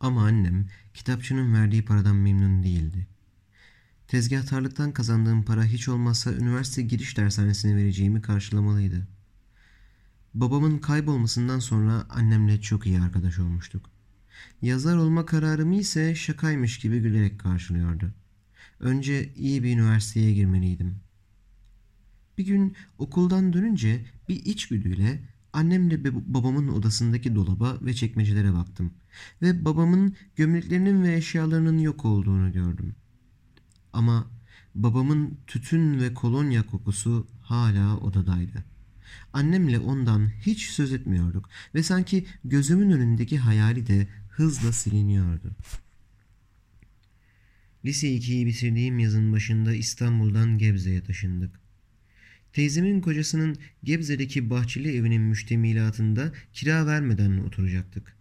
Ama annem kitapçının verdiği paradan memnun değildi. Tezgahtarlıktan kazandığım para hiç olmazsa üniversite giriş dershanesine vereceğimi karşılamalıydı. Babamın kaybolmasından sonra annemle çok iyi arkadaş olmuştuk. Yazar olma kararımı ise şakaymış gibi gülerek karşılıyordu. Önce iyi bir üniversiteye girmeliydim. Bir gün okuldan dönünce bir içgüdüyle annemle babamın odasındaki dolaba ve çekmecelere baktım ve babamın gömleklerinin ve eşyalarının yok olduğunu gördüm. Ama babamın tütün ve kolonya kokusu hala odadaydı. Annemle ondan hiç söz etmiyorduk ve sanki gözümün önündeki hayali de hızla siliniyordu. Lise 2'yi bitirdiğim yazın başında İstanbul'dan Gebze'ye taşındık. Teyzemin kocasının Gebze'deki bahçeli evinin müştemilatında kira vermeden oturacaktık.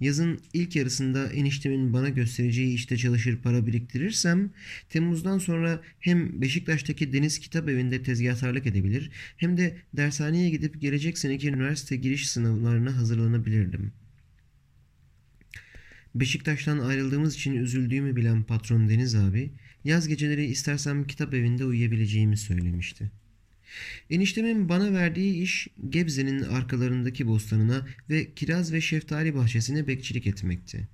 Yazın ilk yarısında eniştemin bana göstereceği işte çalışır para biriktirirsem Temmuz'dan sonra hem Beşiktaş'taki Deniz Kitap Evi'nde tezgahtarlık edebilir hem de dershaneye gidip gelecek seneki üniversite giriş sınavlarına hazırlanabilirdim. Beşiktaş'tan ayrıldığımız için üzüldüğümü bilen patron Deniz abi yaz geceleri istersem kitap evinde uyuyabileceğimi söylemişti. Eniştemin bana verdiği iş Gebze'nin arkalarındaki bostanına ve kiraz ve şeftali bahçesine bekçilik etmekti.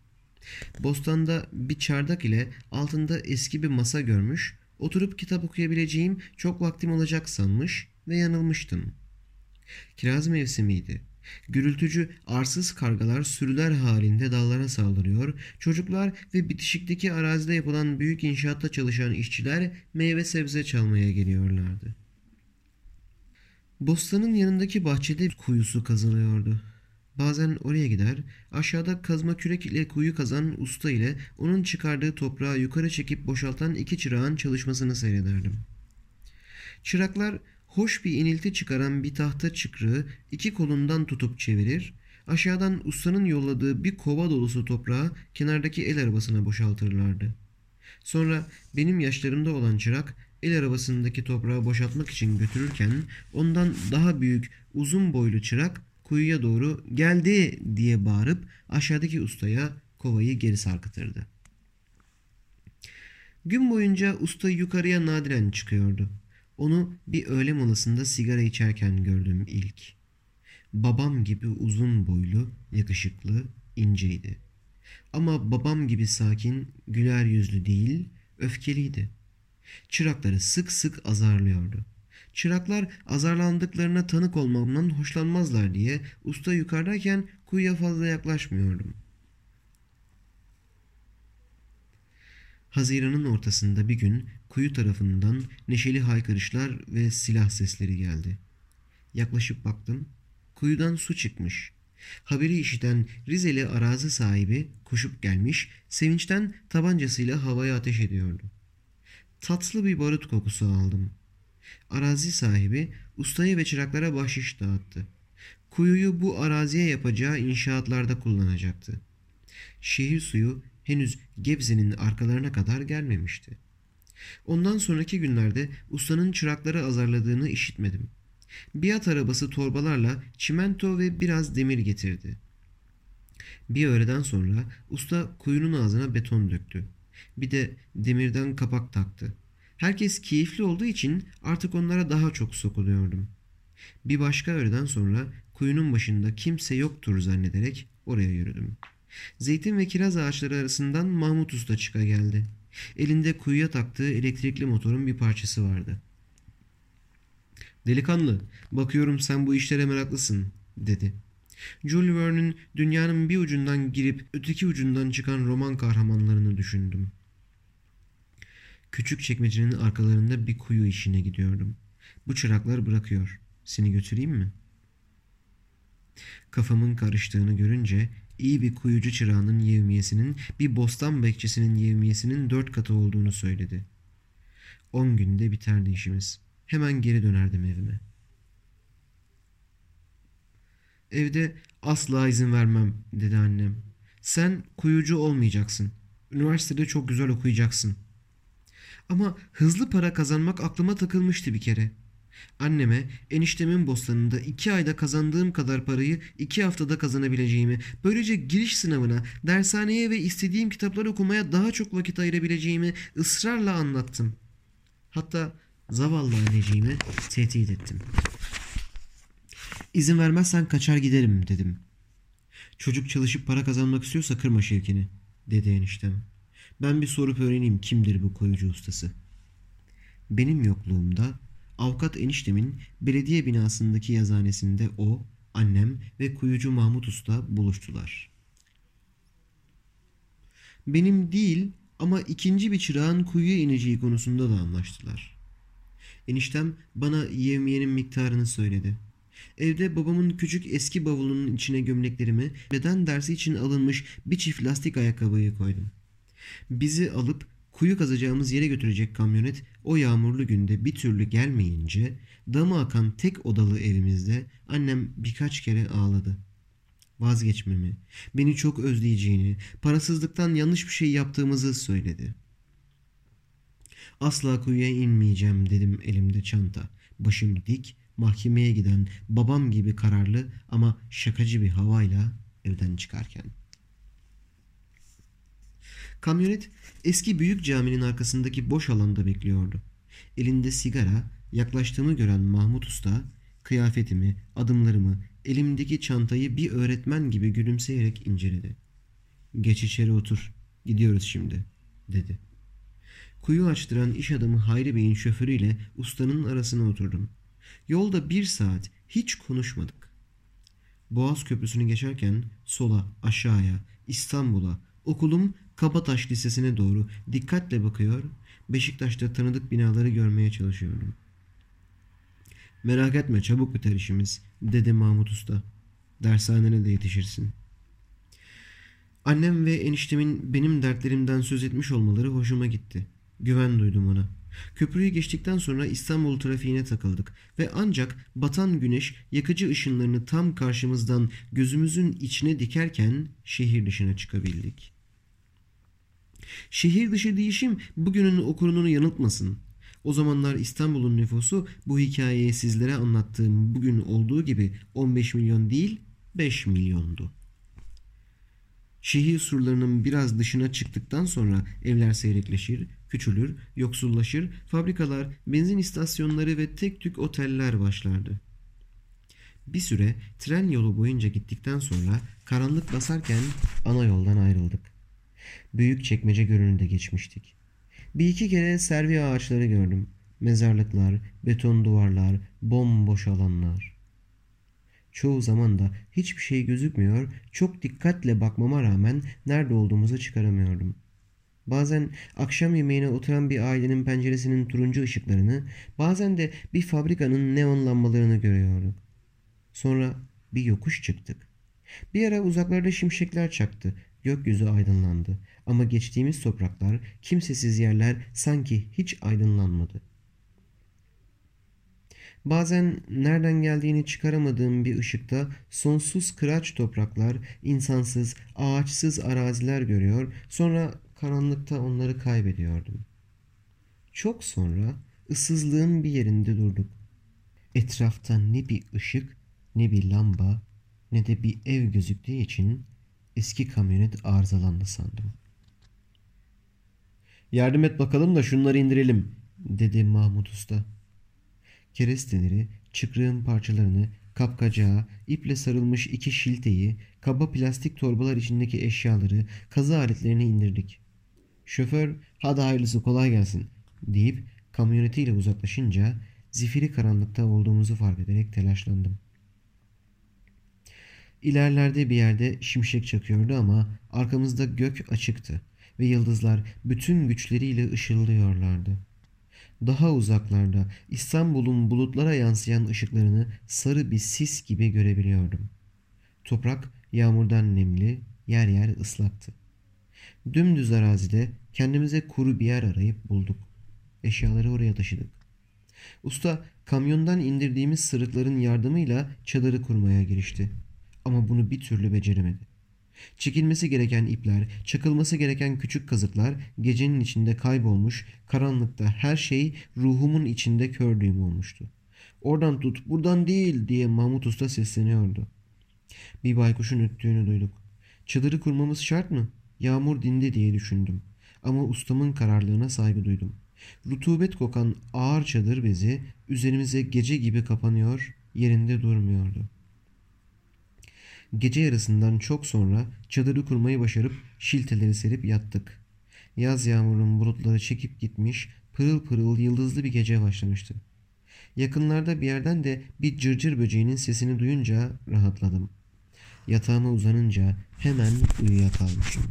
Bostanda bir çardak ile altında eski bir masa görmüş, oturup kitap okuyabileceğim çok vaktim olacak sanmış ve yanılmıştım. Kiraz mevsimiydi. Gürültücü arsız kargalar sürüler halinde dallara saldırıyor, çocuklar ve bitişikteki arazide yapılan büyük inşaatta çalışan işçiler meyve sebze çalmaya geliyorlardı. Bostanın yanındaki bahçede kuyusu kazılıyordu. Bazen oraya gider, aşağıda kazma kürek ile kuyu kazan usta ile onun çıkardığı toprağı yukarı çekip boşaltan iki çırağın çalışmasını seyrederdim. Çıraklar hoş bir inilti çıkaran bir tahta çıkrığı iki kolundan tutup çevirir, aşağıdan ustanın yolladığı bir kova dolusu toprağı kenardaki el arabasına boşaltırlardı. Sonra benim yaşlarımda olan çırak el arabasındaki toprağı boşaltmak için götürürken ondan daha büyük uzun boylu çırak kuyuya doğru geldi diye bağırıp aşağıdaki ustaya kovayı geri sarkıtırdı. Gün boyunca usta yukarıya nadiren çıkıyordu. Onu bir öğle molasında sigara içerken gördüm ilk. Babam gibi uzun boylu, yakışıklı, inceydi. Ama babam gibi sakin, güler yüzlü değil, öfkeliydi. Çırakları sık sık azarlıyordu. Çıraklar azarlandıklarına tanık olmamdan hoşlanmazlar diye usta yukarıdayken kuyuya fazla yaklaşmıyordum. Haziran'ın ortasında bir gün kuyu tarafından neşeli haykırışlar ve silah sesleri geldi. Yaklaşıp baktım. Kuyudan su çıkmış. Haberi işiten Rizeli arazi sahibi koşup gelmiş, sevinçten tabancasıyla havaya ateş ediyordu. Tatlı bir barut kokusu aldım. Arazi sahibi ustaya ve çıraklara bahşiş dağıttı. Kuyuyu bu araziye yapacağı inşaatlarda kullanacaktı. Şehir suyu henüz Gebze'nin arkalarına kadar gelmemişti. Ondan sonraki günlerde ustanın çırakları azarladığını işitmedim. Bir at arabası torbalarla çimento ve biraz demir getirdi. Bir öğleden sonra usta kuyunun ağzına beton döktü. Bir de demirden kapak taktı. Herkes keyifli olduğu için artık onlara daha çok sokuluyordum. Bir başka öğleden sonra kuyunun başında kimse yoktur zannederek oraya yürüdüm. Zeytin ve kiraz ağaçları arasından Mahmut Usta çıka geldi. Elinde kuyuya taktığı elektrikli motorun bir parçası vardı. Delikanlı, bakıyorum sen bu işlere meraklısın, dedi. Jules Verne'in dünyanın bir ucundan girip öteki ucundan çıkan roman kahramanlarını düşündüm. Küçük çekmecenin arkalarında bir kuyu işine gidiyordum. Bu çıraklar bırakıyor. Seni götüreyim mi? Kafamın karıştığını görünce iyi bir kuyucu çırağının yevmiyesinin bir bostan bekçisinin yevmiyesinin dört katı olduğunu söyledi. On günde biterdi işimiz. Hemen geri dönerdim evime. Evde asla izin vermem dedi annem. Sen kuyucu olmayacaksın. Üniversitede çok güzel okuyacaksın. Ama hızlı para kazanmak aklıma takılmıştı bir kere. Anneme eniştemin bostanında iki ayda kazandığım kadar parayı iki haftada kazanabileceğimi, böylece giriş sınavına, dershaneye ve istediğim kitapları okumaya daha çok vakit ayırabileceğimi ısrarla anlattım. Hatta zavallı anneciğimi tehdit ettim. İzin vermezsen kaçar giderim dedim. Çocuk çalışıp para kazanmak istiyorsa kırma Şevkini dedi eniştem. Ben bir sorup öğreneyim kimdir bu koyucu ustası. Benim yokluğumda avukat eniştemin belediye binasındaki yazhanesinde o, annem ve kuyucu Mahmut Usta buluştular. Benim değil ama ikinci bir çırağın kuyuya ineceği konusunda da anlaştılar. Eniştem bana yevmiyenin miktarını söyledi. Evde babamın küçük eski bavulunun içine gömleklerimi, beden dersi için alınmış bir çift lastik ayakkabıyı koydum. Bizi alıp kuyu kazacağımız yere götürecek kamyonet o yağmurlu günde bir türlü gelmeyince damı akan tek odalı evimizde annem birkaç kere ağladı. Vazgeçmemi, beni çok özleyeceğini, parasızlıktan yanlış bir şey yaptığımızı söyledi. Asla kuyuya inmeyeceğim dedim elimde çanta. Başım dik, mahkemeye giden babam gibi kararlı ama şakacı bir havayla evden çıkarken. Kamyonet eski büyük caminin arkasındaki boş alanda bekliyordu. Elinde sigara, yaklaştığımı gören Mahmut Usta, kıyafetimi, adımlarımı, elimdeki çantayı bir öğretmen gibi gülümseyerek inceledi. Geç içeri otur, gidiyoruz şimdi, dedi. Kuyu açtıran iş adamı Hayri Bey'in şoförüyle ustanın arasına oturdum. Yolda bir saat hiç konuşmadık. Boğaz Köprüsü'nü geçerken sola, aşağıya, İstanbul'a, okulum Kabataş Lisesi'ne doğru dikkatle bakıyor, Beşiktaş'ta tanıdık binaları görmeye çalışıyordum. Merak etme çabuk biter işimiz, dedi Mahmut Usta. Dershanene de yetişirsin. Annem ve eniştemin benim dertlerimden söz etmiş olmaları hoşuma gitti. Güven duydum ona. Köprüyü geçtikten sonra İstanbul trafiğine takıldık ve ancak batan güneş yakıcı ışınlarını tam karşımızdan gözümüzün içine dikerken şehir dışına çıkabildik. Şehir dışı değişim bugünün okurunu yanıltmasın. O zamanlar İstanbul'un nüfusu bu hikayeyi sizlere anlattığım bugün olduğu gibi 15 milyon değil 5 milyondu. Şehir surlarının biraz dışına çıktıktan sonra evler seyrekleşir, küçülür, yoksullaşır, fabrikalar, benzin istasyonları ve tek tük oteller başlardı. Bir süre tren yolu boyunca gittikten sonra karanlık basarken ana yoldan ayrıldık. Büyük çekmece görününde geçmiştik. Bir iki kere servi ağaçları gördüm. Mezarlıklar, beton duvarlar, bomboş alanlar. Çoğu zaman da hiçbir şey gözükmüyor, çok dikkatle bakmama rağmen nerede olduğumuzu çıkaramıyordum. Bazen akşam yemeğine oturan bir ailenin penceresinin turuncu ışıklarını, bazen de bir fabrikanın neon lambalarını görüyorduk. Sonra bir yokuş çıktık. Bir ara uzaklarda şimşekler çaktı, gökyüzü aydınlandı. Ama geçtiğimiz topraklar, kimsesiz yerler sanki hiç aydınlanmadı. Bazen nereden geldiğini çıkaramadığım bir ışıkta sonsuz kıraç topraklar, insansız, ağaçsız araziler görüyor, sonra karanlıkta onları kaybediyordum. Çok sonra ıssızlığın bir yerinde durduk. Etrafta ne bir ışık, ne bir lamba, ne de bir ev gözüktüğü için eski kamyonet arızalandı sandım. Yardım et bakalım da şunları indirelim, dedi Mahmut Usta. Keresteleri, çıkrığın parçalarını, kapkacağı, iple sarılmış iki şilteyi, kaba plastik torbalar içindeki eşyaları, kazı aletlerini indirdik. Şoför hadi hayırlısı kolay gelsin deyip kamyonetiyle uzaklaşınca zifiri karanlıkta olduğumuzu fark ederek telaşlandım. İlerlerde bir yerde şimşek çakıyordu ama arkamızda gök açıktı ve yıldızlar bütün güçleriyle ışıldıyorlardı. Daha uzaklarda İstanbul'un bulutlara yansıyan ışıklarını sarı bir sis gibi görebiliyordum. Toprak yağmurdan nemli, yer yer ıslaktı. Dümdüz arazide kendimize kuru bir yer arayıp bulduk. Eşyaları oraya taşıdık. Usta kamyondan indirdiğimiz sırıkların yardımıyla çadırı kurmaya girişti. Ama bunu bir türlü beceremedi. Çekilmesi gereken ipler, çakılması gereken küçük kazıklar gecenin içinde kaybolmuş, karanlıkta her şey ruhumun içinde kördüğüm olmuştu. Oradan tut, buradan değil diye Mahmut Usta sesleniyordu. Bir baykuşun öttüğünü duyduk. Çadırı kurmamız şart mı? Yağmur dindi diye düşündüm. Ama ustamın kararlılığına saygı duydum. Rutubet kokan ağır çadır bezi üzerimize gece gibi kapanıyor, yerinde durmuyordu. Gece yarısından çok sonra çadırı kurmayı başarıp şilteleri serip yattık. Yaz yağmurunun bulutları çekip gitmiş, pırıl pırıl yıldızlı bir gece başlamıştı. Yakınlarda bir yerden de bir cırcır böceğinin sesini duyunca rahatladım. Yatağıma uzanınca hemen uyuyakalmışım.